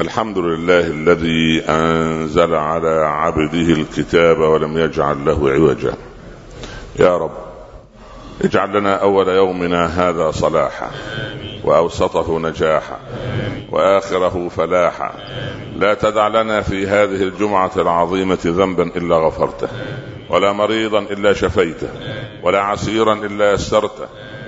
الحمد لله الذي أنزل على عبده الكتاب ولم يجعل له عوجا. يا رب اجعل لنا أول يومنا هذا صلاحا وأوسطه نجاحا وآخره فلاحا. لا تدع لنا في هذه الجمعة العظيمة ذنبا إلا غفرته ولا مريضا إلا شفيته ولا عسيرا إلا يسرته.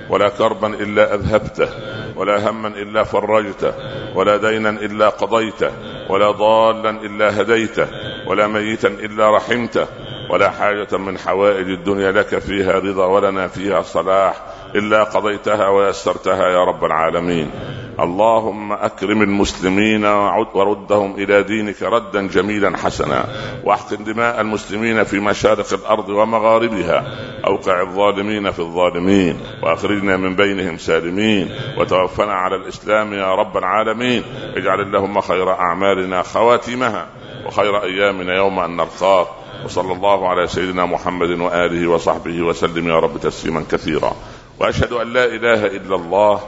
ولا كربا إلا أذهبته ولا هما إلا فرجته ولا دينا إلا قضيته ولا ضالا إلا هديته ولا ميتا إلا رحمته ولا حاجة من حوائج الدنيا لك فيها رضا ولنا فيها صلاح إلا قضيتها ويسرتها يا رب العالمين. اللهم أكرم المسلمين وردهم إلى دينك ردا جميلا حسنا. وأحقن دماء المسلمين في مشارق الأرض ومغاربها. أوقع الظالمين في الظالمين. وأخرجنا من بينهم سالمين. وتوفنا على الإسلام يا رب العالمين. اجعل اللهم خير أعمالنا خواتمها. وخير أيامنا يوم أن نلقاك وصلى الله على سيدنا محمد وآله وصحبه وسلم يا رب تسليما كثيرا. وأشهد أن لا إله إلا الله.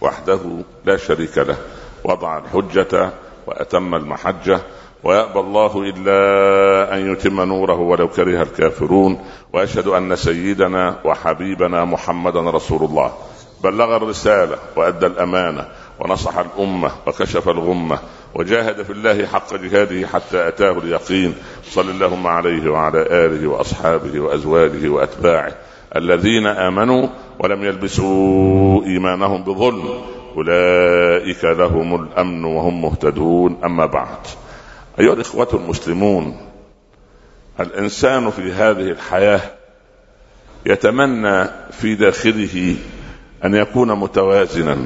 وحده لا شريك له وضع الحجة وأتم المحجة ويأبى الله إلا أن يتم نوره ولو كره الكافرون وأشهد أن سيدنا وحبيبنا محمدا رسول الله. بلغ الرسالة وأدى الأمانة ونصح الأمة وكشف الغمة وجاهد في الله حق جهاده حتى أتاه اليقين. صل اللهم عليه وعلى آله وأصحابه وأزواجه وأتباعه الذين آمنوا ولم يلبسوا إيمانهم بظلم. أولئك لهم الأمن وهم مهتدون. أما بعد. أيها الإخوة المسلمون الإنسان في هذه الحياة يتمنى في داخله أن يكون متوازنا.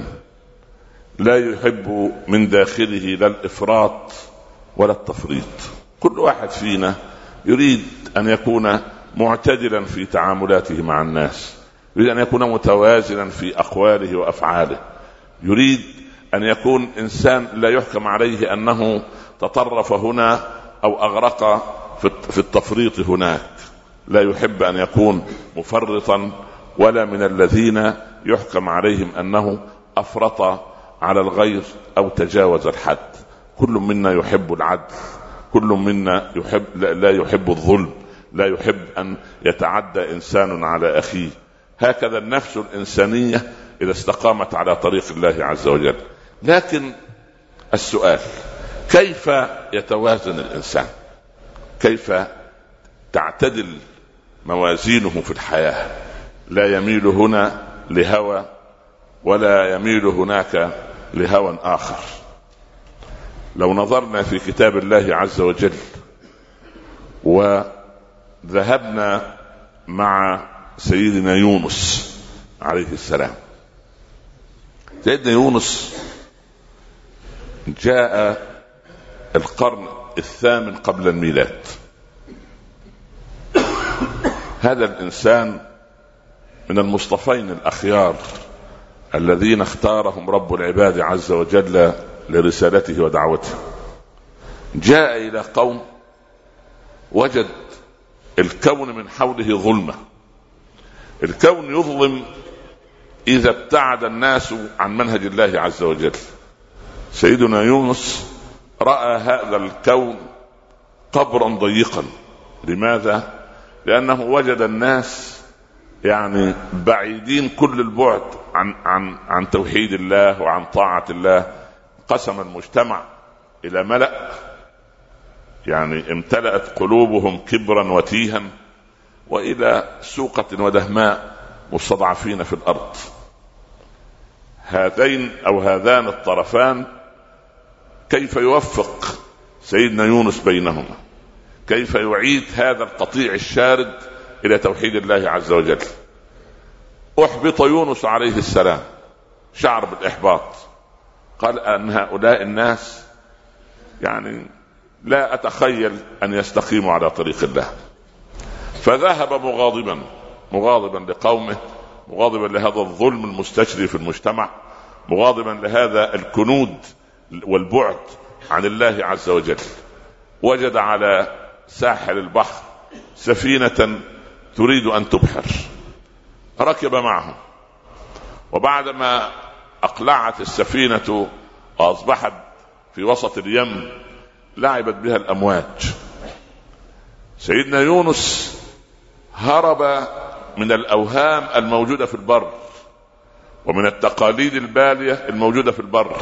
لا يحب من داخله لا الإفراط ولا التفريط. كل واحد فينا يريد أن يكون معتدلا في تعاملاته مع الناس. يريد أن يكون متوازنا في أقواله وأفعاله. يريد أن يكون إنسان لا يحكم عليه أنه تطرف هنا أو أغرق في التفريط هناك. لا يحب أن يكون مفرطا ولا من الذين يحكم عليهم أنه أفرط على الغير أو تجاوز الحد. كل منا يحب العدل. كل منا يحب لا يحب الظلم. لا يحب أن يتعدى إنسان على أخيه. هكذا النفس الإنسانية إذا استقامت على طريق الله عز وجل. لكن السؤال كيف يتوازن الإنسان؟ كيف تعتدل موازينه في الحياة؟ لا يميل هنا لهوى ولا يميل هناك لهوى آخر. لو نظرنا في كتاب الله عز وجل وذهبنا مع سيدنا يونس عليه السلام. سيدنا يونس جاء القرن الثامن قبل الميلاد. هذا الإنسان من المصطفين الأخيار الذين اختارهم رب العباد عز وجل لرسالته ودعوته. جاء إلى قوم وجد الكون من حوله ظلمة. الكون يظلم إذا ابتعد الناس عن منهج الله عز وجل. سيدنا يونس رأى هذا الكون قبرا ضيقا. لماذا؟ لأنه وجد الناس يعني بعيدين كل البعد عن عن عن توحيد الله وعن طاعة الله. قسم المجتمع إلى ملأ. يعني امتلأت قلوبهم كبرا وتيها. وإلى سوقة ودهماء مستضعفين في الأرض. هذين أو هذان الطرفان كيف يوفق سيدنا يونس بينهما؟ كيف يعيد هذا القطيع الشارد إلى توحيد الله عز وجل؟ أحبط يونس عليه السلام شعر بالإحباط. قال أن هؤلاء الناس يعني لا أتخيل أن يستقيموا على طريق الله. فذهب مغاضبا مغاضبا لقومه مغاضبا لهذا الظلم المستشري في المجتمع مغاضبا لهذا الكنود والبعد عن الله عز وجل. وجد على ساحل البحر سفينة تريد أن تبحر. ركب معهم. وبعدما أقلعت السفينة وأصبحت في وسط اليم لعبت بها الأمواج. سيدنا يونس هرب من الأوهام الموجودة في البر ومن التقاليد البالية الموجودة في البر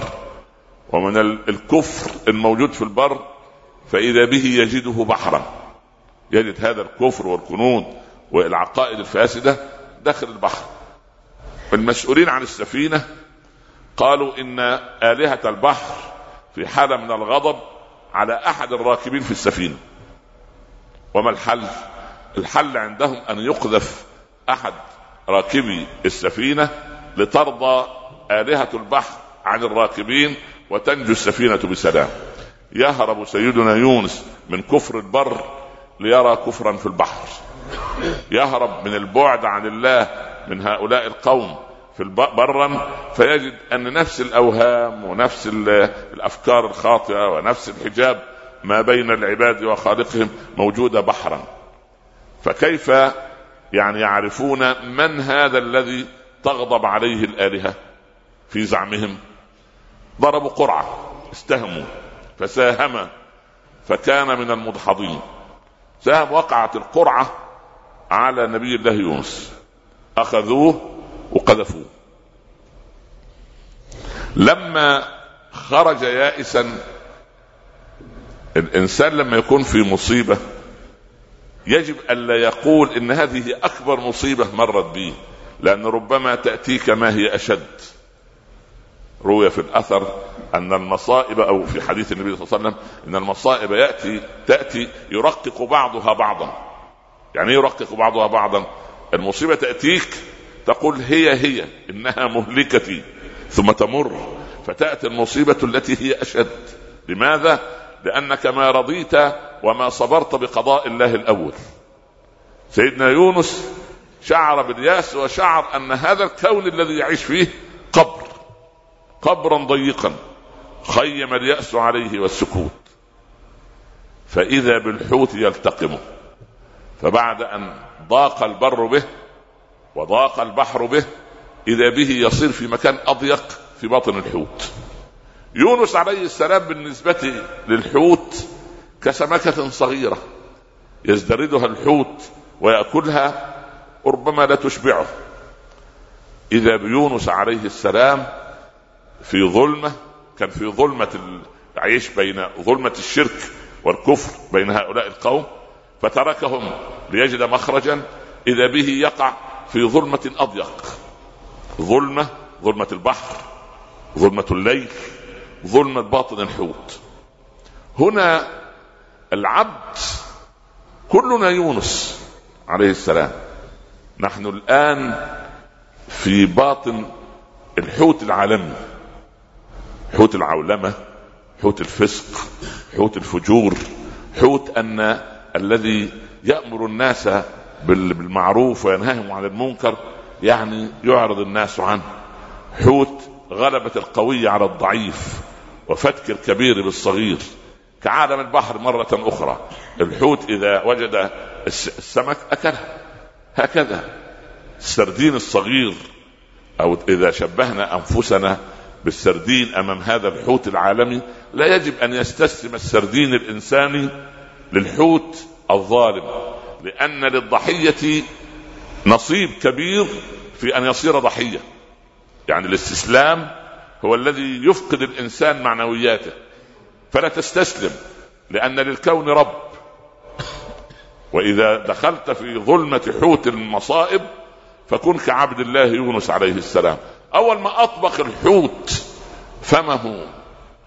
ومن الكفر الموجود في البر فإذا به يجده بحرا. يجد هذا الكفر والكنود والعقائد الفاسدة داخل البحر. المسؤولين عن السفينة قالوا إن آلهة البحر في حالة من الغضب على أحد الراكبين في السفينة. وما الحل؟ الحل عندهم أن يقذف أحد راكبي السفينة لترضى آلهة البحر عن الراكبين وتنجو السفينة بسلام. يهرب سيدنا يونس من كفر البر ليرى كفرا في البحر. يهرب من البعد عن الله من هؤلاء القوم في برا فيجد أن نفس الأوهام ونفس الأفكار الخاطئة ونفس الحجاب ما بين العباد وخالقهم موجودة بحرا. فكيف يعني يعرفون من هذا الذي تغضب عليه الآلهة في زعمهم؟ ضربوا قرعة استهموا فساهم فكان من المدحضين. ساهم وقعت القرعة على نبي الله يونس. أخذوه وقذفوه. لما خرج يائسا الإنسان لما يكون في مصيبة يجب ألا يقول إن هذه أكبر مصيبة مرت بي لأن ربما تأتيك ما هي أشد. روي في الأثر أن المصائب أو في حديث النبي صلى الله عليه وسلم إن المصائب يأتي تأتي يرقق بعضها بعضا. يعني إيه يرقق بعضها بعضا؟ المصيبة تأتيك تقول هي هي إنها مهلكتي ثم تمر. فتأتي المصيبة التي هي أشد. لماذا؟ لأنك ما رضيت وما صبرت بقضاء الله الأول. سيدنا يونس شعر باليأس وشعر أن هذا الكون الذي يعيش فيه قبر قبرا ضيقا خيم اليأس عليه والسكوت. فإذا بالحوت يلتقمه فبعد أن ضاق البر به وضاق البحر به إذا به يصير في مكان أضيق في باطن الحوت. يونس عليه السلام بالنسبة للحوت كسمكة صغيرة يزدردها الحوت ويأكلها ربما لا تشبعه. إذا بيونس عليه السلام في ظلمة كان في ظلمة العيش بين ظلمة الشرك والكفر بين هؤلاء القوم فتركهم ليجد مخرجا إذا به يقع في ظلمة أضيق. ظلمة ظلمة البحر ظلمة الليل ظلمة باطن الحوت. هنا العبد كلنا يونس عليه السلام. نحن الآن في باطن الحوت العالمي. حوت العولمة حوت الفسق حوت الفجور حوت أن الذي يأمر الناس بالمعروف وينهاهم عن المنكر يعني يعرض الناس عنه. حوت غلبة القوي على الضعيف وفتك الكبير بالصغير. كعالم البحر مرة أخرى. الحوت إذا وجد السمك أكله هكذا. السردين الصغير أو إذا شبهنا أنفسنا بالسردين أمام هذا الحوت العالمي لا يجب أن يستسلم السردين الإنساني للحوت الظالم لأن للضحية نصيب كبير في أن يصير ضحية. يعني الاستسلام هو الذي يفقد الإنسان معنوياته. فلا تستسلم لأن للكون رب. وإذا دخلت في ظلمة حوت المصائب فكن كعبد الله يونس عليه السلام. أول ما اطبق الحوت فمه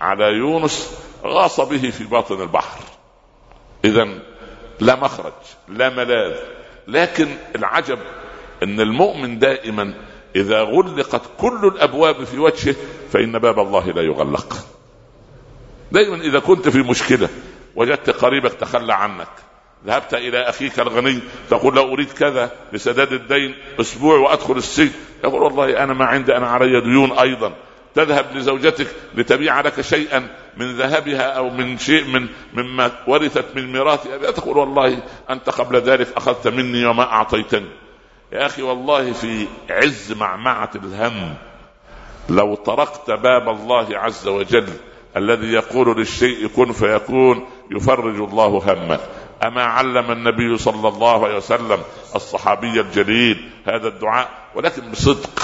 على يونس غاص به في باطن البحر. اذا لا مخرج لا ملاذ. لكن العجب إن المؤمن دائما إذا غلقت كل الأبواب في وجهه فإن باب الله لا يغلق. دائما إذا كنت في مشكلة وجدت قريبك تخلى عنك ذهبت إلى أخيك الغني تقول له أريد كذا لسداد الدين أسبوع وأدخل السجن يقول والله أنا ما عندي أنا علي ديون أيضا. تذهب لزوجتك لتبيع لك شيئا من ذهبها أو من شيء من مما ورثت من ميراثها تقول والله أنت قبل ذلك أخذت مني وما أعطيتني. يا أخي والله في عز معمعة الهم لو طرقت باب الله عز وجل الذي يقول للشيء كن فيكون يفرج الله همه. أما علم النبي صلى الله عليه وسلم الصحابي الجليل هذا الدعاء ولكن بصدق.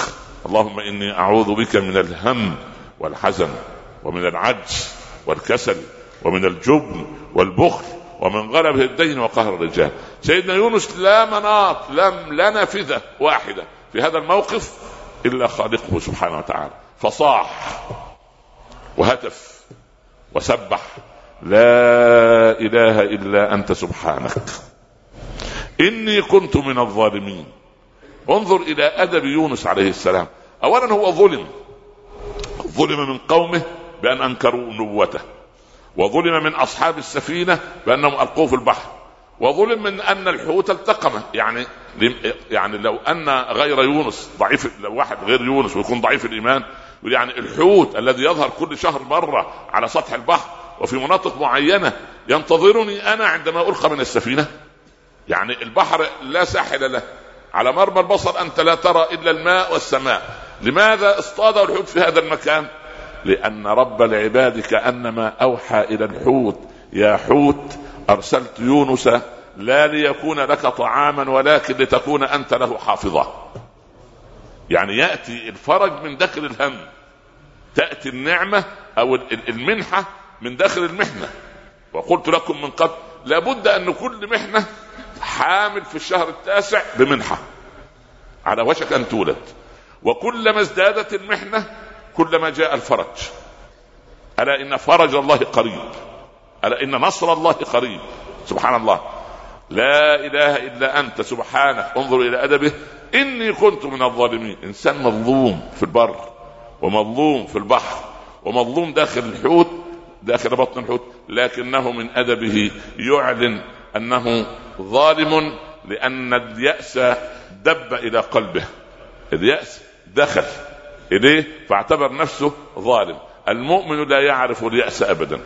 اللهم إني أعوذ بك من الهم والحزن ومن العجز والكسل ومن الجبن والبخل ومن غلبه الدين وقهر الرجال. سيدنا يونس لا مناط لم لا نافذة واحدة في هذا الموقف إلا خالقه سبحانه وتعالى. فصاح وهتف. وسبح. لا إله إلا أنت سبحانك. إني كنت من الظالمين. انظر إلى أدب يونس عليه السلام. اولا هو ظلم. ظلم من قومه بأن أنكروا نبوته. وظلم من أصحاب السفينة بأنهم ألقوه في البحر. وظلم من أن الحوت التقمه. يعني يعني لو أن غير يونس ضعيف لو واحد غير يونس ويكون ضعيف الإيمان يعني الحوت الذي يظهر كل شهر مرة على سطح البحر وفي مناطق معينة ينتظرني أنا عندما القى من السفينة. يعني البحر لا ساحل له. على مرمى البصر أنت لا ترى إلا الماء والسماء. لماذا اصطاد الحوت في هذا المكان؟ لأن رب العباد كانما أوحى إلى الحوت. يا حوت أرسلت يونس لا ليكون لك طعاما ولكن لتكون أنت له حافظا. يعني يأتي الفرج من داخل الهم تأتي النعمة أو المنحة من داخل المحنة. وقلت لكم من قبل لابد أن كل محنة حامل في الشهر التاسع بمنحة. على وشك أن تولد. وكلما ازدادت المحنة كلما جاء الفرج. ألا إن فرج الله قريب. ألا إن نصر الله قريب. سبحان الله. لا إله إلا أنت. سبحانك. انظر إلى أدبه. إني كنت من الظالمين. إنسان مظلوم في البر ومظلوم في البحر ومظلوم داخل الحوت داخل بطن الحوت لكنه من أدبه يعلن أنه ظالم لأن اليأس دب إلى قلبه. اليأس دخل إليه فاعتبر نفسه ظالم. المؤمن لا يعرف اليأس ابدا.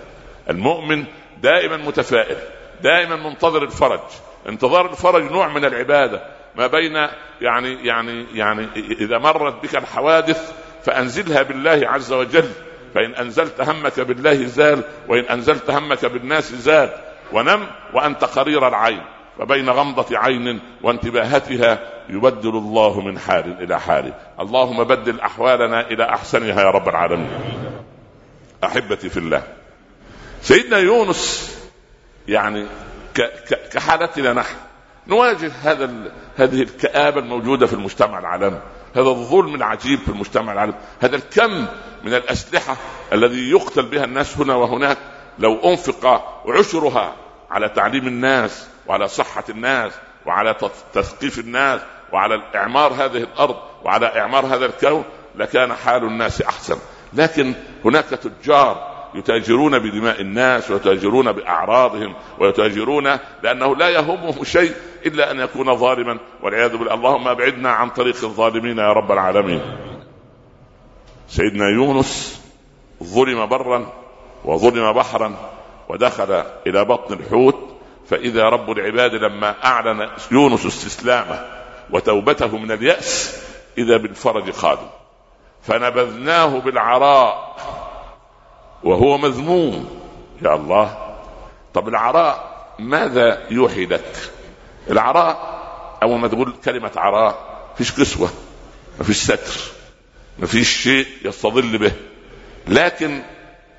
المؤمن دائما متفائل دائما منتظر الفرج. انتظار الفرج نوع من العبادة. ما بين يعني يعني يعني إذا مرت بك الحوادث فأنزلها بالله عز وجل فإن أنزلت همك بالله زال وإن أنزلت همك بالناس زال. ونم وأنت قرير العين وبين غمضة عين وانتباهتها يبدل الله من حال إلى حال. اللهم بدل أحوالنا إلى أحسنها يا رب العالمين. أحبتي في الله. سيدنا يونس يعني كحالتنا نحن نواجه هذا هذه الكآبة الموجودة في المجتمع العالمي. هذا الظلم العجيب في المجتمع العالمي. هذا الكم من الأسلحة الذي يقتل بها الناس هنا وهناك لو أنفق عشرها على تعليم الناس وعلى صحة الناس وعلى تثقيف الناس وعلى إعمار هذه الأرض وعلى إعمار هذا الكون لكان حال الناس أحسن. لكن هناك تجار يتاجرون بدماء الناس ويتاجرون بأعراضهم ويتاجرون لأنه لا يهمه شيء إلا أن يكون ظالما والعياذ بالله. اللهم أبعدنا عن طريق الظالمين يا رب العالمين. سيدنا يونس ظلم برا وظلم بحرا ودخل إلى بطن الحوت فإذا رب العباد لما أعلن يونس استسلامه وتوبته من اليأس إذا بالفرج قادم فنبذناه بالعراء. وهو مذموم. يا الله. طب العراء ماذا يوحي لك العراء اول ما تقول كلمة عراء فيش كسوه ما فيش ستر ما فيش شيء يستظل به. لكن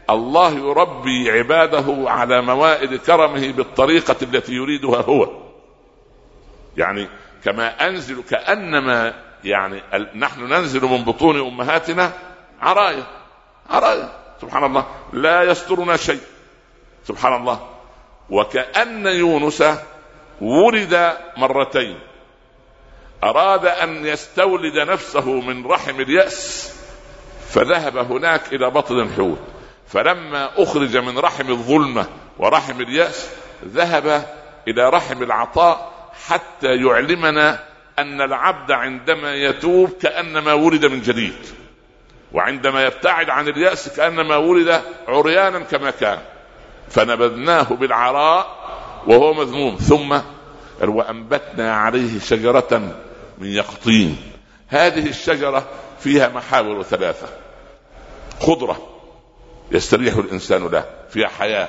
الله يربي عباده على موائد كرمه بالطريقة التي يريدها هو. يعني كما أنزل كأنما يعني نحن ننزل من بطون أمهاتنا عرايا عرايا سبحان الله لا يسترنا شيء. سبحان الله. وكأن يونس ولد مرتين. أراد أن يستولد نفسه من رحم اليأس فذهب هناك إلى بطن الحوت. فلما أخرج من رحم الظلمة ورحم اليأس ذهب إلى رحم العطاء حتى يعلمنا أن العبد عندما يتوب كأنما ولد من جديد. وعندما يبتعد عن اليأس كأنما ولد عريانا كما كان. فنبذناه بالعراء وهو مذموم. ثم وأنبتنا عليه شجرة من يقطين. هذه الشجرة فيها محاور ثلاثة. خضرة يستريح الإنسان له فيها حياة.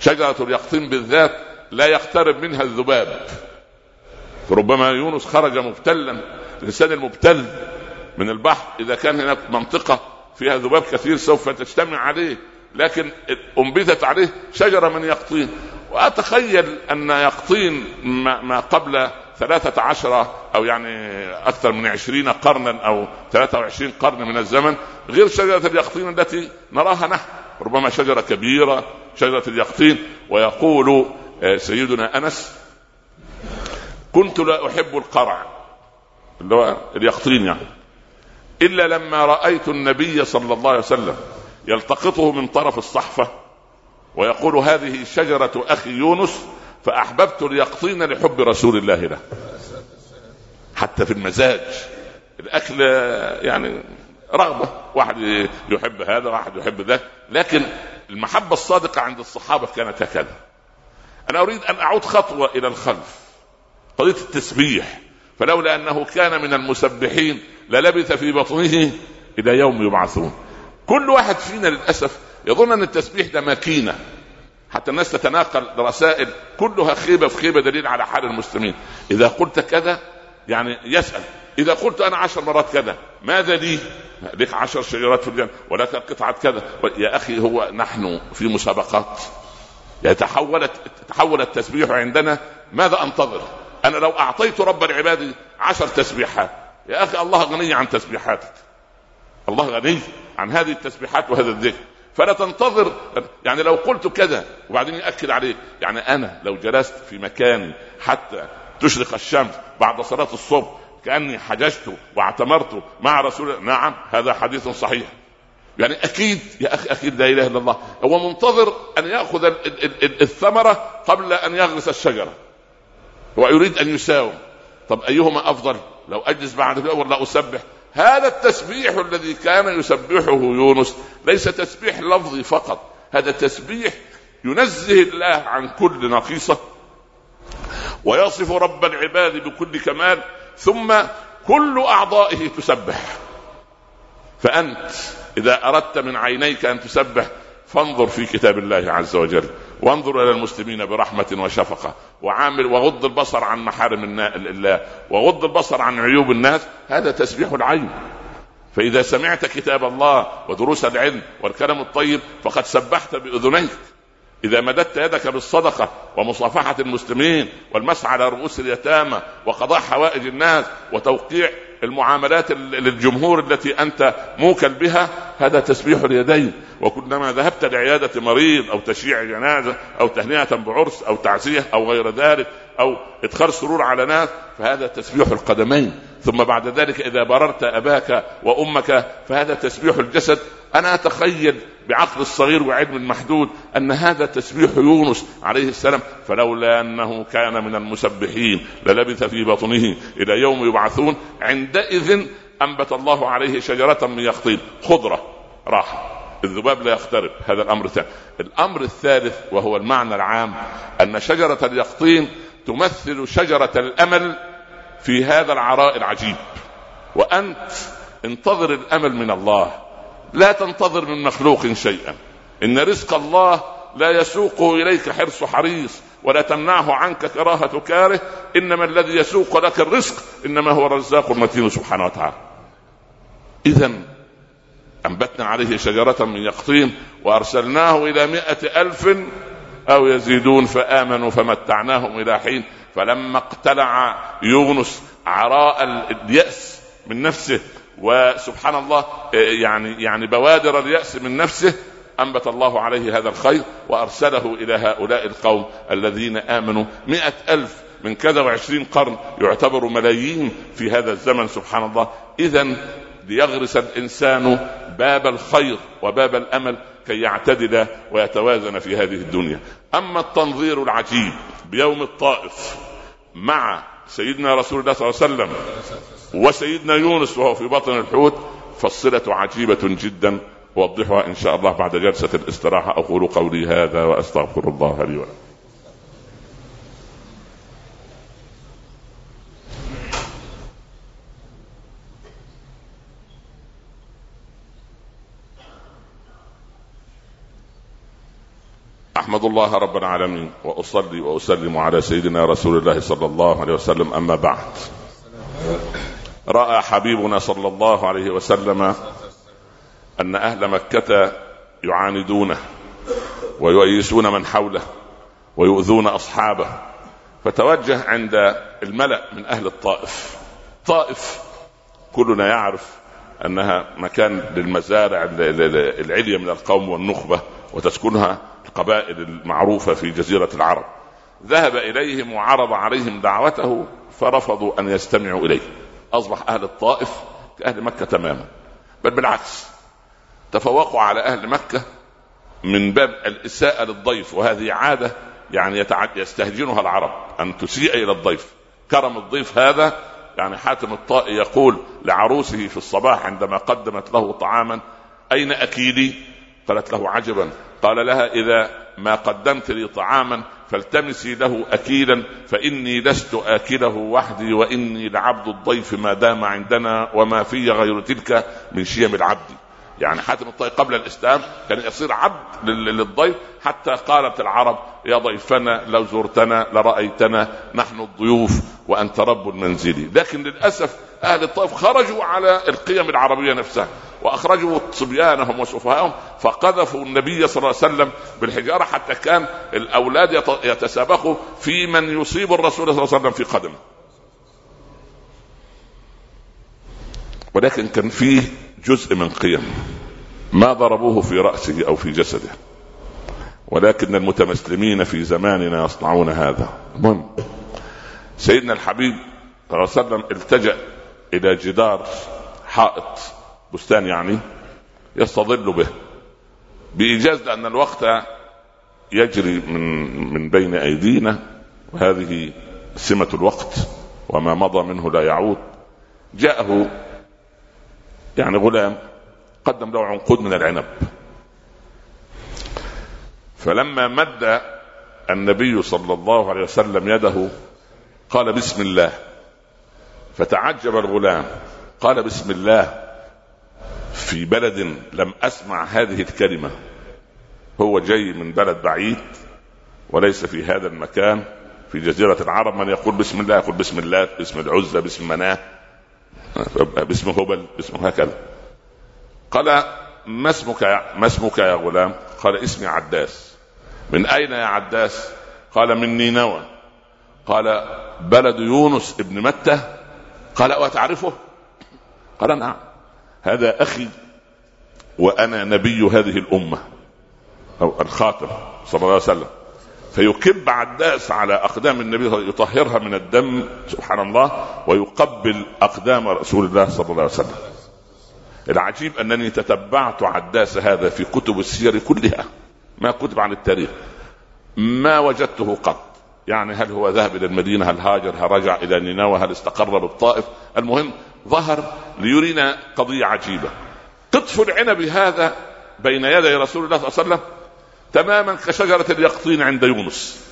شجرة اليقطين بالذات لا يقترب منها الذباب. فربما يونس خرج مبتلا الإنسان المبتل من البحر. إذا كان هناك منطقة فيها ذباب كثير سوف تجتمع عليه لكن أنبتت عليه شجرة من يقطين. وأتخيل أن يقطين ما قبل ثلاثة عشر أو يعني أكثر من عشرين قرنا أو ثلاثة وعشرين قرن من الزمن غير شجرة اليقطين التي نراها نحن. ربما شجرة كبيرة شجرة اليقطين. ويقول آه، سيدنا أنس كنت لا أحب القرع. اللي هو اليقطين يعني. إلا لما رأيت النبي صلى الله عليه وسلم يلتقطه من طرف الصحفة ويقول هذه شجرة أخي يونس فأحببت اليقطين لحب رسول الله له. حتى في المزاج الأكل يعني رغبة واحد يحب هذا واحد يحب ذاك لكن المحبة الصادقة عند الصحابة كانت هكذا. أنا أريد أن أعود خطوة إلى الخلف قضية التسبيح فلولا أنه كان من المسبحين للبث في بطنه إلى يوم يبعثون. كل واحد فينا للأسف يظن أن التسبيح ده ماكينة. حتى الناس تتناقل رسائل كلها خيبة في خيبة دليل على حال المسلمين. إذا قلت كذا يعني يسأل. إذا قلت أنا عشر مرات كذا ماذا لي؟ لك عشر شجرات في الجنة ولك قطعة كذا. يا أخي هو نحن في مسابقات. يتحولت تحول التسبيح عندنا. ماذا أنتظر؟ أنا لو أعطيت رب العباد عشر تسبيحات يا أخي الله غني عن تسبيحاتك. الله غني عن هذه التسبيحات وهذا الذكر. فلا تنتظر. يعني لو قلت كذا وبعدين يأكد عليك. يعني أنا لو جلست في مكاني حتى تشرق الشمس بعد صلاة الصبح كأني حججت واعتمرت مع رسول نعم هذا حديث صحيح. يعني أكيد يا أخي أكيد لا إله إلا الله. هو منتظر أن يأخذ الثمرة قبل أن يغرس الشجرة. هو يريد أن يساوم. طب أيهما أفضل؟ لو أجلس بعد ولا أسبح. هذا التسبيح الذي كان يسبحه يونس ليس تسبيح لفظي فقط. هذا تسبيح ينزه الله عن كل نقيصه ويصف رب العباد بكل كمال. ثم كل أعضائه تسبح. فأنت إذا أردت من عينيك أن تسبح فانظر في كتاب الله عز وجل. وانظر إلى المسلمين برحمة وشفقة. وعامل وغض البصر عن محارم الله وغض البصر عن عيوب الناس هذا تسبيح العين. فإذا سمعت كتاب الله ودروس العلم والكلام الطيب فقد سبحت بأذنيك. إذا مددت يدك بالصدقة ومصافحة المسلمين والمسح على رؤوس اليتامى وقضاء حوائج الناس وتوقيع المعاملات للجمهور التي أنت موكل بها هذا تسبيح اليدين. وكلما ذهبت لعيادة مريض أو تشييع جنازة أو تهنئة بعرس أو تعزية أو غير ذلك أو إدخال سرور على ناس فهذا تسبيح القدمين. ثم بعد ذلك إذا بررت أباك وأمك فهذا تسبيح الجسد. أنا أتخيل بعقل الصغير وعلم المحدود أن هذا تسبيح يونس عليه السلام فلولا أنه كان من المسبحين للبث في بطنه إلى يوم يبعثون عندئذ أنبت الله عليه شجرة من يقطين خضرة راحة. الذباب لا يقترب هذا الأمر الثاني. الأمر الثالث وهو المعنى العام أن شجرة اليقطين تمثل شجرة الأمل في هذا العراء العجيب. وأنت انتظر الأمل من الله. لا تنتظر من مخلوق شيئا. إن رزق الله لا يسوقه إليك حرص حريص ولا تمنعه عنك كراهة كاره. إنما الذي يسوق لك الرزق إنما هو الرزاق المتين سبحانه وتعالى. إذا أنبتنا عليه شجرة من يقطين وأرسلناه إلى مائة ألف أو يزيدون فآمنوا فمتعناهم إلى حين. فلما اقتلع يونس عراء اليأس من نفسه وسبحان الله يعني يعني بوادر اليأس من نفسه أنبت الله عليه هذا الخير وأرسله إلى هؤلاء القوم الذين آمنوا. مئة ألف من كذا وعشرين قرن يعتبر ملايين في هذا الزمن سبحان الله. إذا ليغرس الإنسان باب الخير وباب الأمل كي يعتدل ويتوازن في هذه الدنيا. أما التنظير العجيب بيوم الطائف مع سيدنا رسول الله صلى الله عليه وسلم وسيدنا يونس وهو في بطن الحوت فالصلة عجيبة جدا. أوضحها إن شاء الله بعد جلسة الاستراحة. أقول قولي هذا وأستغفر الله لي ولكم. أحمد الله رب العالمين وأصلي وأسلم على سيدنا رسول الله صلى الله عليه وسلم. أما بعد. رأى حبيبنا صلى الله عليه وسلم أن أهل مكة يعاندونه ويؤيسون من حوله ويؤذون أصحابه. فتوجه عند الملأ من أهل الطائف. طائف كلنا يعرف أنها مكان للمزارع العليا من القوم والنخبة وتسكنها القبائل المعروفة في جزيرة العرب. ذهب إليهم وعرض عليهم دعوته فرفضوا أن يستمعوا إليه. أصبح أهل الطائف كأهل مكة تماما. بل بالعكس تفوقوا على أهل مكة من باب الإساءة للضيف وهذه عادة يعني يستهجنها العرب أن تسيء إلى الضيف. كرم الضيف هذا يعني حاتم الطائي يقول لعروسه في الصباح عندما قدمت له طعاما أين أكيدي؟ قالت له عجبا. قال لها إذا ما قدمت لي طعاما فالتمسي له اكيلا فإني لست آكله وحدي وإني لعبد الضيف ما دام عندنا وما في غير تلك من شيم العبد. يعني حاتم الطائي قبل الإسلام كان يصير عبد للضيف حتى قالت العرب يا ضيفنا لو زرتنا لرأيتنا نحن الضيوف وأنت رب المنزل لكن للأسف أهل الطائف خرجوا على القيم العربية نفسها وأخرجوا صبيانهم وسفهاءهم فقذفوا النبي صلى الله عليه وسلم بالحجارة حتى كان الأولاد يتسابقوا في من يصيب الرسول صلى الله عليه وسلم في قدمه ولكن كان فيه جزء من قيم ما ضربوه في رأسه أو في جسده. ولكن المتمسلمين في زماننا يصنعون هذا. المهم سيدنا الحبيب صلى الله عليه وسلم التجأ إلى جدار حائط بستان يعني يستظل به بإيجاز لأن الوقت يجري من من بين أيدينا. وهذه سمة الوقت وما مضى منه لا يعود. جاءه يعني غلام قدم له عنقود من العنب. فلما مد النبي صلى الله عليه وسلم يده قال بسم الله. فتعجب الغلام قال بسم الله. في بلد لم أسمع هذه الكلمة. هو جاي من بلد بعيد وليس في هذا المكان. في جزيرة العرب من يقول بسم الله يقول بسم الله باسم العزة باسم مناة. باسم هبل باسم هكذا. قال ما اسمك ما اسمك يا غلام؟ قال اسمي عداس. من أين يا عداس؟ قال من نينوى قال بلد يونس ابن متى قال وتعرفه؟ قال نعم. هذا أخي وأنا نبي هذه الأمة. أو الخاتم صلى الله عليه وسلم. فيكب عداس على أقدام النبي يطهرها من الدم سبحان الله ويقبل أقدام رسول الله صلى الله عليه وسلم. العجيب أنني تتبعت عداس هذا في كتب السير كلها ما كتب عن التاريخ ما وجدته قط. يعني هل هو ذهب إلى المدينة هل هاجر هل رجع إلى نينوى هل استقر بالطائف؟ المهم ظهر ليرينا قضية عجيبة. قطف العنب هذا بين يدي رسول الله صلى الله عليه وسلم تماما كشجرة اليقطين عند يونس.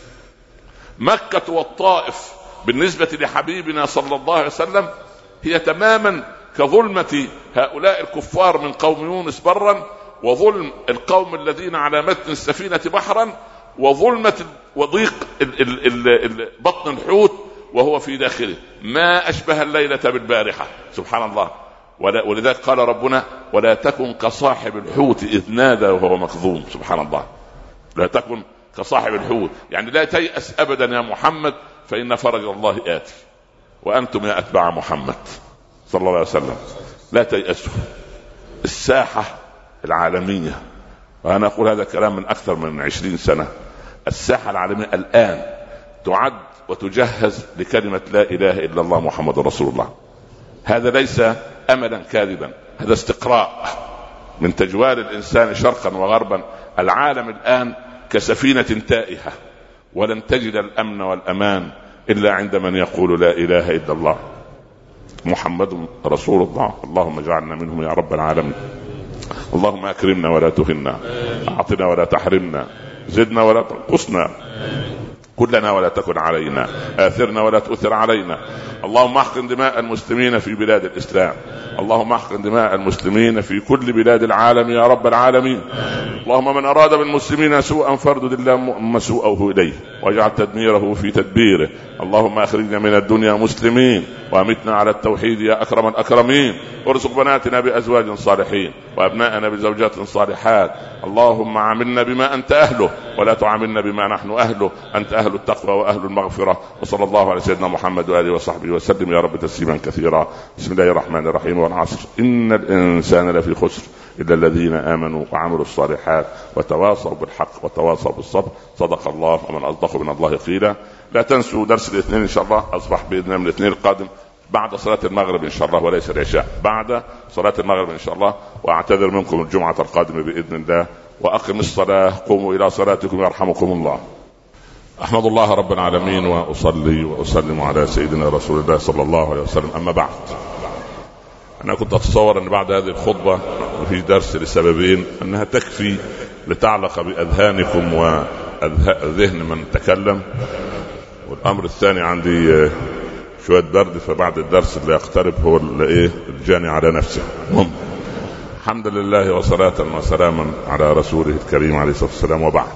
مكة والطائف بالنسبة لحبيبنا صلى الله عليه وسلم هي تماما كظلمة هؤلاء الكفار من قوم يونس برا وظلم القوم الذين على متن السفينة بحرا وظلمة وضيق بطن الحوت وهو في داخله. ما أشبه الليلة بالبارحة. سبحان الله. ولذلك قال ربنا ولا تكن كصاحب الحوت إذ نادى وهو مكظوم سبحان الله. لا تكن كصاحب الحوت. يعني لا تيأس أبدا يا محمد فإن فرج الله آتي. وأنتم يا أتباع محمد صلى الله عليه وسلم. لا تيأسوا. الساحة العالمية وأنا أقول هذا الكلام من أكثر من عشرين سنة. الساحة العالمية الآن تعد وتجهز لكلمة لا إله إلا الله محمد رسول الله. هذا ليس أملا كاذبا هذا استقراء. من تجوال الإنسان شرقا وغربا العالم الآن كسفينة تائهة. ولن تجد الأمن والأمان إلا عند من يقول لا إله إلا الله. محمد رسول الله. اللهم اجعلنا منهم يا رب العالمين. اللهم أكرمنا ولا تهنا. أعطنا ولا تحرمنا. زدنا ولا تنقصنا. كلنا ولا تكن علينا. آثرنا ولا تؤثر علينا. اللهم احقن دماء المسلمين في بلاد الإسلام. اللهم احقن دماء المسلمين في كل بلاد العالم يا رب العالمين. اللهم من أراد بالمسلمين سوءا فاردد اللهم سوءه إليه واجعل تدميره في تدبيره. اللهم أخرجنا من الدنيا مسلمين وأمتنا على التوحيد يا أكرم الأكرمين. وارزق بناتنا بأزواج صالحين وأبناءنا بزوجات صالحات. اللهم عاملنا بما أنت أهله ولا تعاملنا بما نحن أهله. أنت أهل التقوى وأهل المغفرة وصلى الله على سيدنا محمد وآله وصحبه وسلم. يا رب تسليما كثيرا. بسم الله الرحمن الرحيم. والعصر. إن الإنسان لفي خسر إلا الذين آمنوا وعملوا الصالحات وتواصوا بالحق وتواصوا بالصبر. صدق الله ومن أصدق من الله قيلا. لا تنسوا درس الاثنين إن شاء الله. أصبح بإذن الله من الاثنين القادم بعد صلاة المغرب إن شاء الله وليس العشاء. بعد صلاة المغرب إن شاء الله. وأعتذر منكم الجمعة القادمة بإذن الله. وأقم الصلاة. قوموا إلى صلاتكم يرحمكم الله. أحمد الله رب العالمين وأصلي وأسلم على سيدنا رسول الله صلى الله عليه وسلم. أما بعد أنا كنت أتصور أن بعد هذه الخطبة في درس لسببين أنها تكفي لتعلق بأذهانكم وذهن من تكلم. والأمر الثاني عندي شوية برد فبعد الدرس اللي يقترب هو اللي إيه الجاني على نفسه هم. الحمد لله وصلاة وسلاما على رسوله الكريم عليه الصلاة والسلام. وبعد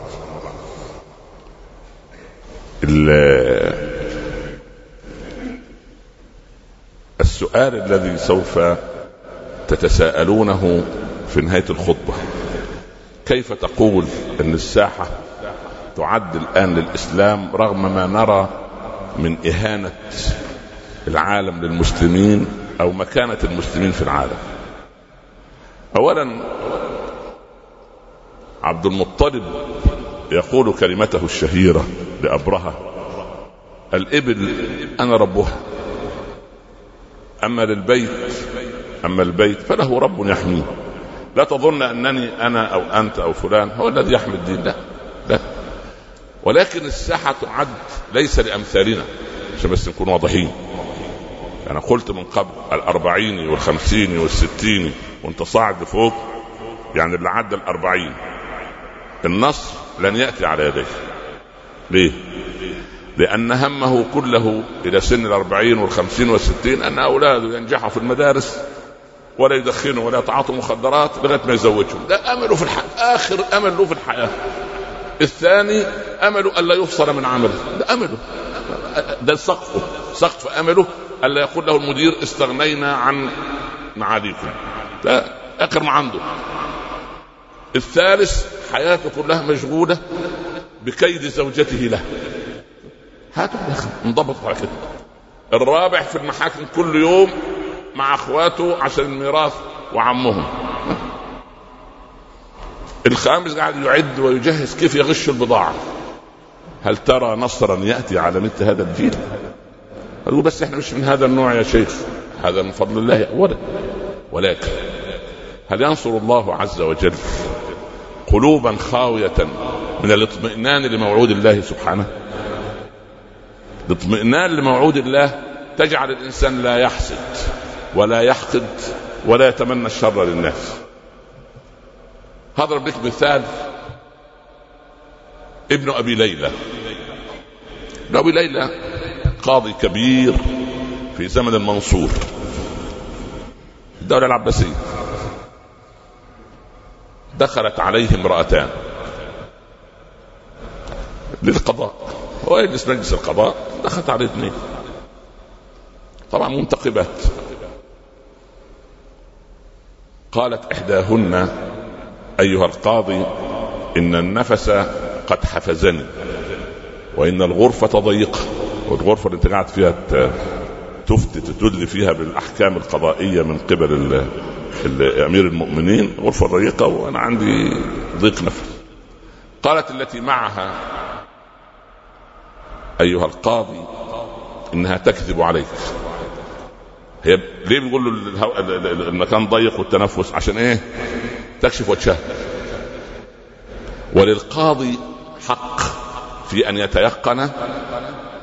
السؤال الذي سوف تتساءلونه في نهاية الخطبة. كيف تقول أن الساحة تعد الآن للإسلام رغم ما نرى من إهانة العالم للمسلمين أو مكانة المسلمين في العالم؟ اولا عبد المطلب يقول كلمته الشهيرة لأبرهة. الإبل أنا ربها. أما للبيت أما البيت فله رب يحميه. لا تظن أنني أنا أو أنت أو فلان هو الذي يحمي الدين لا لا. ولكن الساحة تعد ليس لأمثالنا. عشان بس نكون واضحين. أنا قلت من قبل الأربعين والخمسين والستين وأنت صاعد لفوق يعني اللي عدى الأربعين. النصر لن يأتي على يديه ليه؟ لأن همه كله إلى سن الأربعين والخمسين والستين أن أولاده ينجحوا في المدارس ولا يدخنوا ولا يتعاطوا مخدرات لغاية ما يزوجهم. ده أمله في الحياة آخر أمل له في الحياة. الثاني أمله ألا يفصل من عمله. ده أمله. ده سقفه. سقف أمله ألا يقول له المدير استغنينا عن معاليكم. ده آخر ما عنده. الثالث حياته كلها مشغولة. بكيد زوجته له. أخي. انضبط على كده. الرابع في المحاكم كل يوم مع أخواته عشان الميراث وعمهم. الخامس قاعد يعد ويجهز كيف يغش البضاعة. هل ترى نصرا يأتي على مثل هذا الجيل؟ قالوا بس إحنا مش من هذا النوع يا شيخ. هذا من فضل الله اولا. ولكن هل ينصر الله عز وجل قلوبا خاوية من الاطمئنان لموعود الله سبحانه. الاطمئنان لموعود الله تجعل الإنسان لا يحسد ولا يحقد ولا يتمنى الشر للناس. هضرب لك مثال ابن أبي ليلى. ابن أبي ليلى قاضي كبير في زمن المنصور. الدولة العباسية. دخلت عليه امرأتان للقضاء. هو يجلس مجلس القضاء دخلت عليه اثنين. طبعا منتقبات. قالت إحداهن أيها القاضي إن النفس قد حفزني وإن الغرفة ضيقة والغرفة اللي انت قاعد فيها تفتي تدل فيها بالأحكام القضائية من قبل امير المؤمنين غرفة ضيقه وأنا عندي ضيق نفس. قالت التي معها أيها القاضي إنها تكذب عليك. هي ليه بنقول له المكان ضيق والتنفس؟ عشان إيه؟ تكشف وجهها. وللقاضي حق في أن يتيقن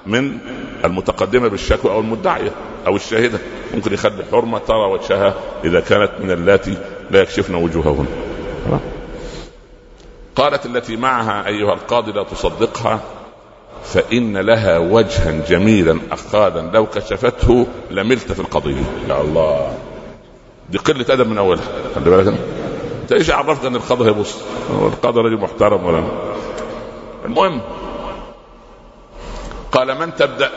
من المتقدمة بالشكوى أو المدعية أو الشاهدة. ممكن يخلي حرمة ترى وجهها إذا كانت من اللاتي لا يكشفن وجوههن. قالت التي معها أيها القاضي لا تصدقها فإن لها وجها جميلا أخاذا لو كشفته لملت في القضية. يا الله. دي قلة أدب من أولها. خلي بالك. أنت إيش عرفت أن القاضي هيبص القاضي رجل محترم ولا؟ المهم قال من تبدأ؟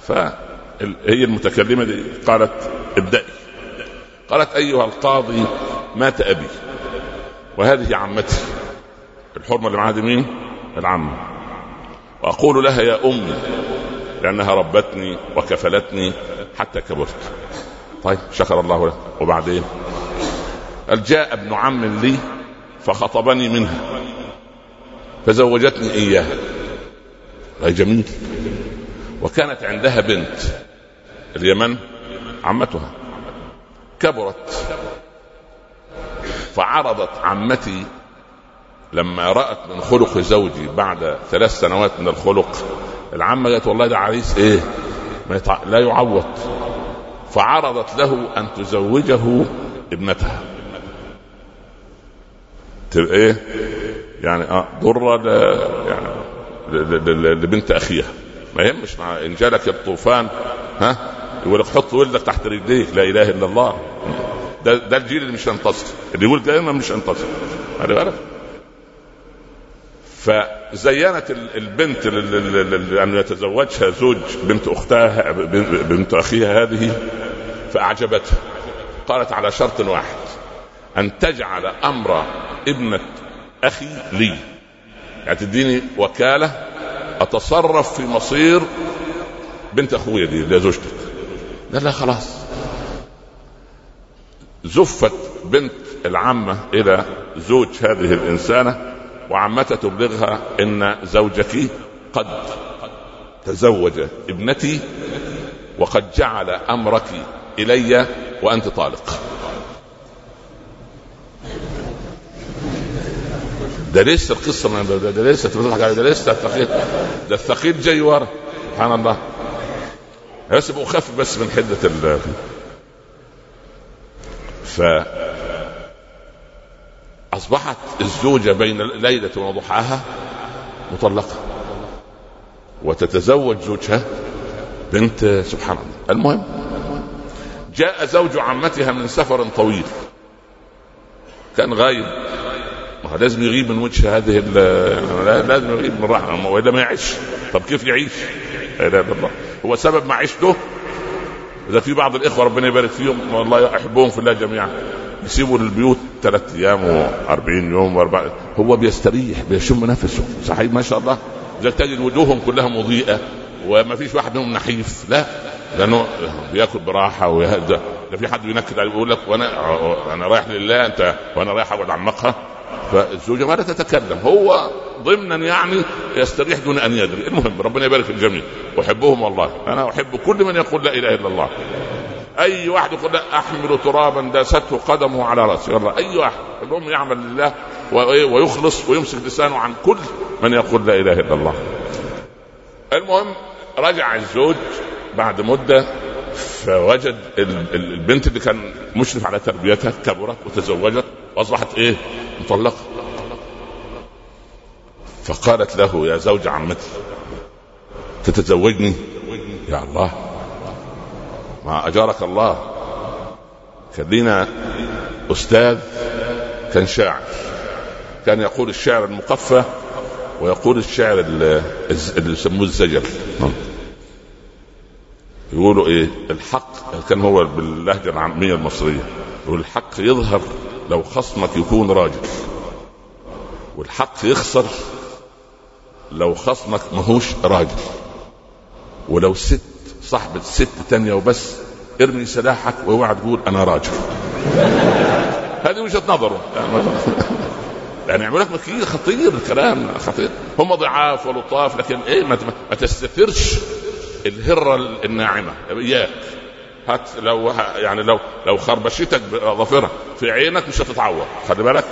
فهي المتكلمة دي قالت ابدأي. قالت أيها القاضي مات أبي وهذه عمتي. الحرمة اللي معاها دي مين؟ العمة. وأقول لها يا أمي لأنها ربتني وكفلتني حتى كبرت. طيب شكر الله له وبعدين؟ قال جاء ابن عم لي فخطبني منها فزوجتني إياها. جميل وكانت عندها بنت اليمن عمتها. كبرت. فعرضت عمتي لما رأت من خلق زوجي بعد ثلاث سنوات من الخلق. العمة قالت والله ده عريس إيه. لا يعوض. فعرضت له أن تزوجه ابنتها. تبقى إيه؟ يعني آه ضرة. يعني لبنت أخيها. ما يهمش مع إن جالك الطوفان ها؟ يقول لك حط ولدك تحت رجليك لا إله إلا الله. ده, ده الجيل اللي مش هينتصر اللي يقول دائما مش هينتصر خلي بالك. فزينت البنت أن يتزوجها زوج بنت أختها بنت أخيها هذه فأعجبتها. قالت على شرط واحد أن تجعل أمر ابنة أخي لي. يعني تديني وكالة أتصرف في مصير بنت أخويا دي اللي زوجتك. قال لا خلاص. زفت بنت العمة إلى زوج هذه الإنسانة وعمتها تبلغها إن زوجك قد تزوج ابنتي وقد جعل أمرك إلي وأنت طالق. ده لسه القصة من ده, ده لسه تضحك ده لسه الثقيل. ده الثقيل جاي ورا. سبحان الله. بس بخف بس من حدة ال ف أصبحت الزوجة بين ليلة وضحاها مطلقة. وتتزوج زوجها بنت سبحان الله. المهم جاء زوج عمتها من سفر طويل. كان غايب. ما لازم يغيب من وجه هذه لازم يغيب من رحمة والا ما يعيش. طب كيف يعيش؟ لا إله إلا الله. هو سبب معيشته إذا في بعض الإخوة ربنا يبارك فيهم والله احبهم في الله جميعا. يسيبوا البيوت ثلاث أيام و40 يوم واربع هو بيستريح بيشم نفسه. صحيح؟ ما شاء الله. زي تجد وجوههم كلها مضيئة وما فيش واحد منهم نحيف لا. لأنه بيأكل براحة ويهدى لا في حد ينكد عليه يقول لك وأنا أنا رايح لله انت وأنا رايح أقعد المقهى فالزوجة ما لا تتكلم. هو ضمنا يعني يستريح دون أن يدري. المهم ربنا يبارك في الجميع. أحبهم والله. أنا أحب كل من يقول لا إله إلا الله. أي واحد يقول لا أحمل ترابا داسته قدمه على رأسي. والله أي واحد. المهم يعمل لله ويخلص ويمسك لسانه عن كل من يقول لا إله إلا الله. المهم رجع الزوج بعد مدة فوجد البنت اللي كان مشرف على تربيتها كبرت وتزوجت. وأصبحت إيه؟ مطلقة. فقالت له يا زوج عمتي تتزوجني؟ يا الله ما أجارك الله. كان أستاذ كان شاعر. كان يقول الشعر المقفى ويقول الشعر اللي يسموه الزجل يقولوا إيه؟ الحق كان هو باللهجة العامية المصرية. يقول الحق يظهر لو خصمك يكون راجل. والحق يخسر لو خصمك ماهوش راجل. ولو ست صاحبة ست تانية وبس ارمي سلاحك وأوعى تقول أنا راجل. هذه وجهة نظره يعني يعمل لك خطير الكلام خطير. هم ضعاف ولطاف لكن إيه ما, ما تستثرش الهرة الناعمة. اياك هات لو يعني لو لو خربشتك بظافرها في عينك مش هتتعور خلي بالك.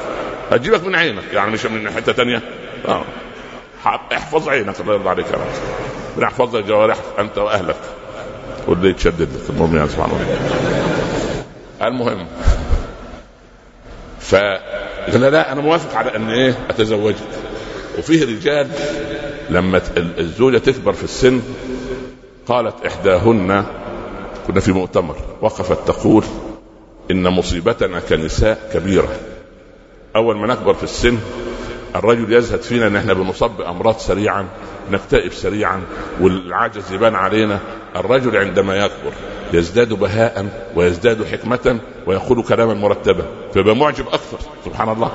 هتجيبك من عينك. يعني مش من حتة تانية. آه. احفظ عينك. الله يرضى عليك يا رب. بنحفظ لك جوارحك انت واهلك. واللي يتشدد. لك المهم يا سبحان الله. المهم. ف قال لا أنا موافق على أن إيه؟ اتزوجك وفيه رجال لما الزوجة تكبر في السن قالت إحداهن كنا في مؤتمر. وقفت تقول إن مصيبتنا كنساء كبيرة. أول ما نكبر في السن الرجل يزهد فينا إن إحنا بنصاب بامراض سريعا نكتئب سريعا والعجز يبان علينا. الرجل عندما يكبر يزداد بهاء ويزداد حكمة ويقول كلاما مرتبا فيبقى معجب أكثر. سبحان الله.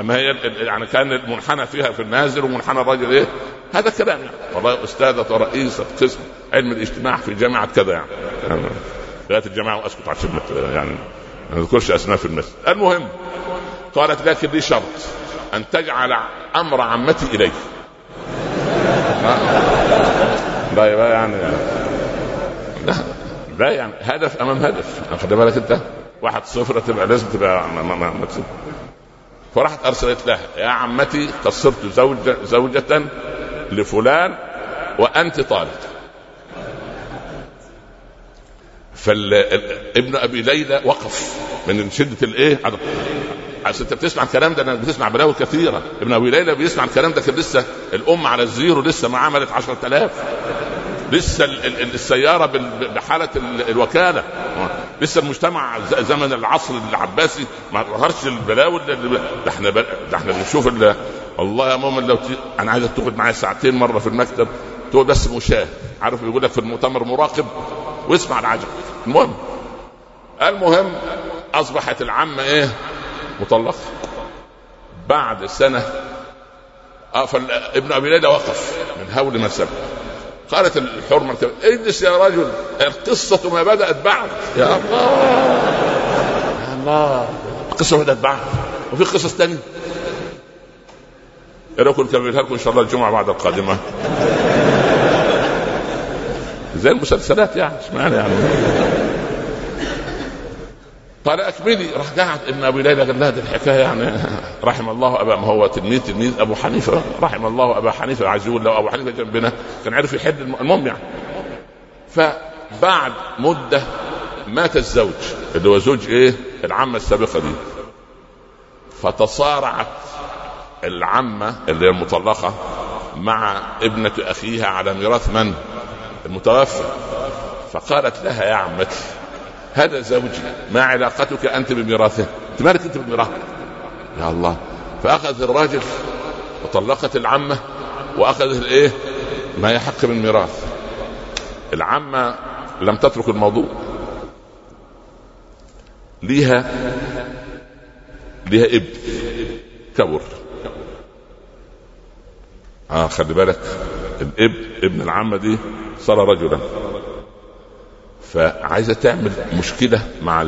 أما هي يعني كان المنحنى فيها في النازل ومنحنى الرجل إيه؟ هذا كلام. يعني والله أستاذة ورئيسة قسم علم الاجتماع في جامعة كذا يعني, يعني الجماعة وأسكت عشان يعني. ما نذكرش أسماء في المسجد. المهم قالت لكن لي شرط أن تجعل أمر عمتي إليك لا يعني. لا لا يعني. هدف أمام هدف. خد بالك أنت؟ واحد صفر تبقى لازم تبقى ما ما ما فراحت أرسلت لها يا عمتي قصرت زوجة زوجة لفلان وأنت طالق فابن أبي ليلى وقف من شدة الإيه؟ عشان أنت بتسمع الكلام ده أنا بتسمع بلاوي كثيرة. ابن أبي ليلى بيسمع الكلام ده كان لسه الأم على الزيرو لسه ما عملت 10000 لسه السيارة بحالة الوكالة. لسه المجتمع زمن العصر العباسي ما ظهرش البلاوي ده إحنا ده إحنا بنشوف الله يا مؤمن لو تي... أنا عايزك تقعد معايا ساعتين مرة في المكتب تقول بس مشاة. عارف بيقول لك في المؤتمر مراقب؟ واسمع العجب. المهم المهم أصبحت العمه إيه؟ مطلقة. بعد سنة آه ابن أبي ليلى وقف من هول ما سبق قالت الحرمة اجلس يا رجل. القصة ما بدأت بعد. يا الله يا الله. القصة بدأت بعد. وفي قصص ثانية إيه رايكم نكملها لكم إن شاء الله الجمعة بعد القادمة. زي المسلسلات يعني اشمعنى يعني؟ قال اكملي راح قاعد ابن ابي ليلى قال لها دي الحكاية يعني. رحم الله أبا ما هو تلميذ تلميذ أبو حنيفة. رحم الله أبا حنيفة عايز يقول لو أبو حنيفة جنبنا. كان عرف يحل المهم يعني. فبعد مدة مات الزوج اللي هو زوج إيه؟ العمة السابقة دي. فتصارعت العمة اللي هي المطلقة مع ابنة أخيها على ميراث من؟ المتوفى. فقالت لها يا عمتي هذا زوجي ما علاقتك أنت بميراثه؟ أنت مالك أنت بالميراث؟ يا الله. فأخذ الراجل وطلقت العمة وأخذ الإيه؟ ما يحق من ميراث. العمة لم تترك الموضوع. ليها ليها ابن كبر. آه خلي بالك الابن ابن العمة دي صار رجلا. فعايزة تعمل مشكلة مع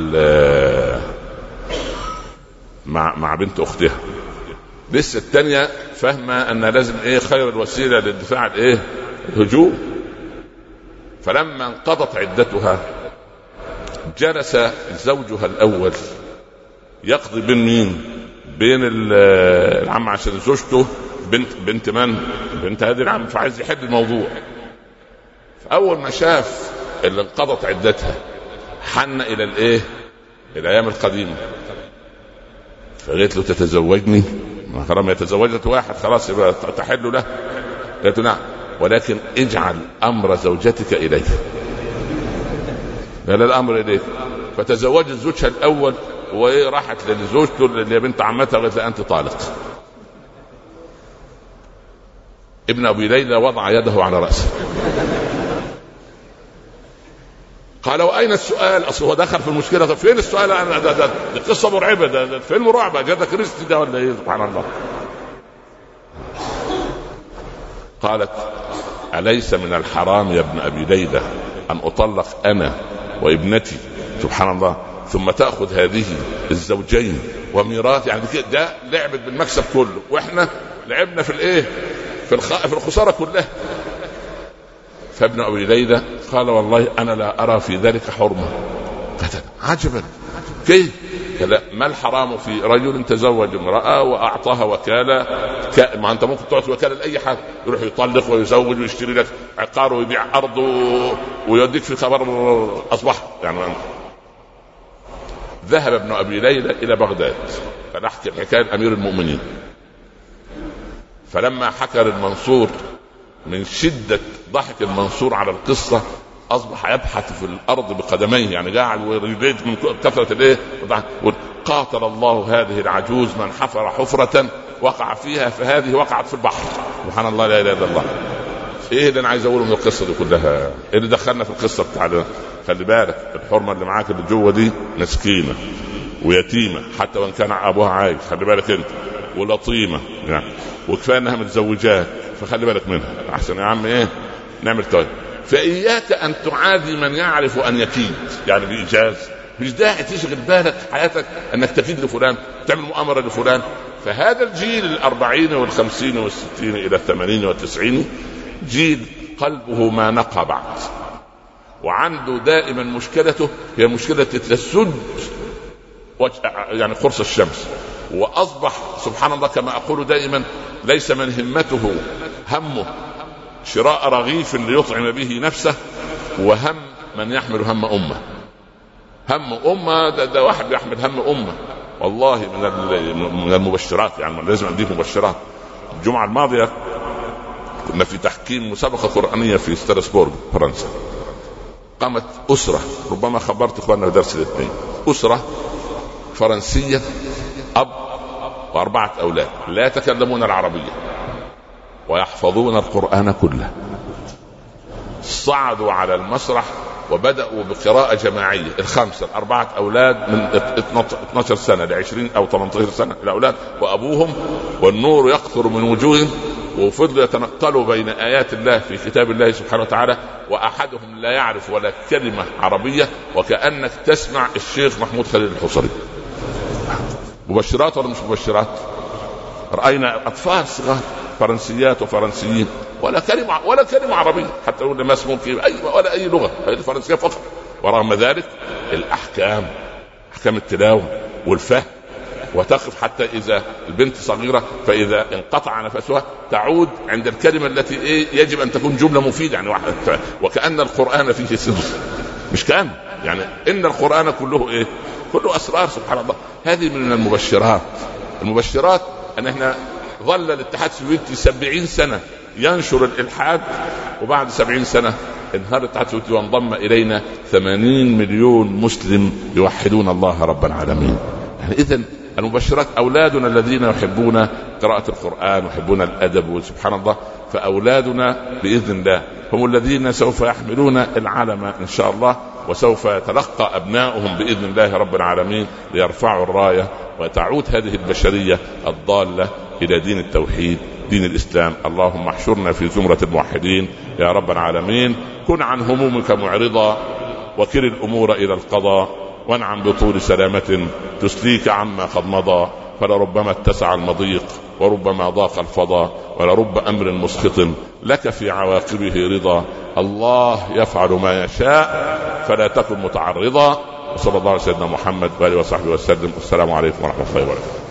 مع مع بنت أختها. لسه الثانية فاهمة أن لازم إيه خير الوسيلة للدفاع الايه الهجوم. فلما انقضت عدتها جلس زوجها الأول يقضي بين مين؟ بين العم عشان زوجته بنت بنت من؟ بنت هذه. العم فعايز يحل الموضوع. فأول ما شاف اللي انقضت عدتها حن إلى الإيه؟ الأيام القديمة. فقالت له تتزوجني؟ ما حرام يتزوجت واحد خلاص يبقى تحل له. قالت له نعم ولكن اجعل أمر زوجتك إليه. قال الأمر اليك فتزوجت زوجها الأول وإيه؟ راحت لزوجته اللي هي بنت عمتها وقالت لها أنت طالق. ابن أبي ليلى وضع يده على رأسه. قال وأين السؤال؟ أصل هو دخل في المشكلة. طب فين السؤال؟ أنا ده, ده, ده قصة مرعبة. ده, ده فيلم رعب. جاب كريستي ده ولا إيه؟ سبحان الله. قالت أليس من الحرام يا ابن أبي ليلى أن أطلق أنا وابنتي؟ سبحان الله. ثم تأخذ هذه الزوجين وميراث. يعني ده لعبت بالمكسب كله. وإحنا لعبنا في الإيه؟ في الخ... في الخسارة كلها. فابن أبي ليلى قال والله أنا لا أرى في ذلك حرمة. قتل عجبا. كيف؟ قال ما الحرام في رجل تزوج امرأة وأعطاها وكالة؟ ك... ما أنت ممكن تعطي وكالة لأي حد. يروح يطلق ويزوج ويشتري لك عقار ويبيع ارضه ويوديك في خبر أصبح. يعني ذهب ابن أبي ليلى إلى بغداد. فنحكي الحكاية امير المؤمنين. فلما حكى المنصور من شدة ضحك المنصور على القصة أصبح يبحث في الأرض بقدميه يعني قاعد ويريد من كثرة الإيه؟ قاتل الله هذه العجوز من حفر حفرة وقع فيها فهذه وقعت في البحر. سبحان الله لا إله إلا الله. إيه اللي أنا عايز أقوله من القصة دي كلها؟ إيه اللي دخلنا في القصة بتاع خلي بالك الحرمة اللي معاك اللي جوه دي مسكينة ويتيمة حتى وإن كان أبوها عايش. خلي بالك أنت. ولطيمة. يعني وكفاية إنها متزوجات فخلي بالك منها. احسن يا عم إيه؟ نعمل طيب. فإياك أن تعادي من يعرف أن يكيد. يعني بايجاز مش داعي تشغل بالك حياتك إنك تكيد لفلان تعمل مؤامرة لفلان. فهذا الجيل الأربعين والخمسين والستين إلى الثمانين والتسعين جيل قلبه ما نقى بعد. وعنده دائما مشكلته هي مشكلة تسد يعني قرص الشمس. وأصبح سبحان الله كما أقول دائما ليس من همته همه شراء رغيف ليطعم به نفسه وهم من يحمل هم أمة. هم أمة ده, ده واحد يحمل هم أمة. والله من من المبشرات يعني لازم اديك مبشرات. الجمعة الماضية كنا في تحكيم مسابقة قرآنية في ستراسبورغ فرنسا. قامت أسرة ربما خبرت إخواننا في درس الاثنين. أسرة فرنسية أب وأربعة أولاد لا يتكلمون العربية ويحفظون القرآن كله. صعدوا على المسرح وبدأوا بقراءة جماعية الخمسة الأربعة أولاد من 12 سنة ل 20 أو 18 سنة الاولاد وأبوهم والنور يقطر من وجوههم وفضلوا يتنقلوا بين آيات الله في كتاب الله سبحانه وتعالى وأحدهم لا يعرف ولا كلمة عربية وكأنك تسمع الشيخ محمود خليل الحصري. مبشرات ولا مش مبشرات؟ رأينا أطفال صغار فرنسيات وفرنسيين ولا كلمة ولا كلمة عربية حتى لو ما اسمهم في اي ولا أي لغة الفرنسية فقط. ورغم ذلك الأحكام أحكام التلاوه والفهم. وتقف حتى إذا البنت صغيرة فإذا انقطع نفسها تعود عند الكلمة التي إيه يجب أن تكون جملة مفيدة يعني واحد. وكأن القرآن فيه سر. مش كان يعني إن القرآن كله إيه؟ كله أسرار سبحان الله. هذه من المبشرات. المبشرات أن إحنا ظل الاتحاد السوفيتي سبعين سنة ينشر الإلحاد وبعد سبعين سنة انهار الاتحاد السوفيتي وانضم إلينا ثمانين مليون مسلم يوحدون الله رب العالمين. يعني إذا المبشرات أولادنا الذين يحبون قراءة القرآن ويحبون الأدب وسبحان الله فأولادنا بإذن الله هم الذين سوف يحملون العلم إن شاء الله. وسوف يتلقى أبناؤهم بإذن الله رب العالمين ليرفعوا الراية وتعود هذه البشرية الضالة إلى دين التوحيد دين الإسلام. اللهم احشرنا في زمرة الموحدين. يا رب العالمين كن عن همومك معرضا وكل الأمور إلى القضاء وانعم بطول سلامة تسليك عما قد مضى. فلربما اتسع المضيق وربما ضاق الفضاء ولرب أمر مسخط لك في عواقبه رضا. الله يفعل ما يشاء فلا تكن متعرضا. وصلى الله على سيدنا محمد وآله وصحبه وسلم. والسلام عليكم ورحمة الله وبركاته.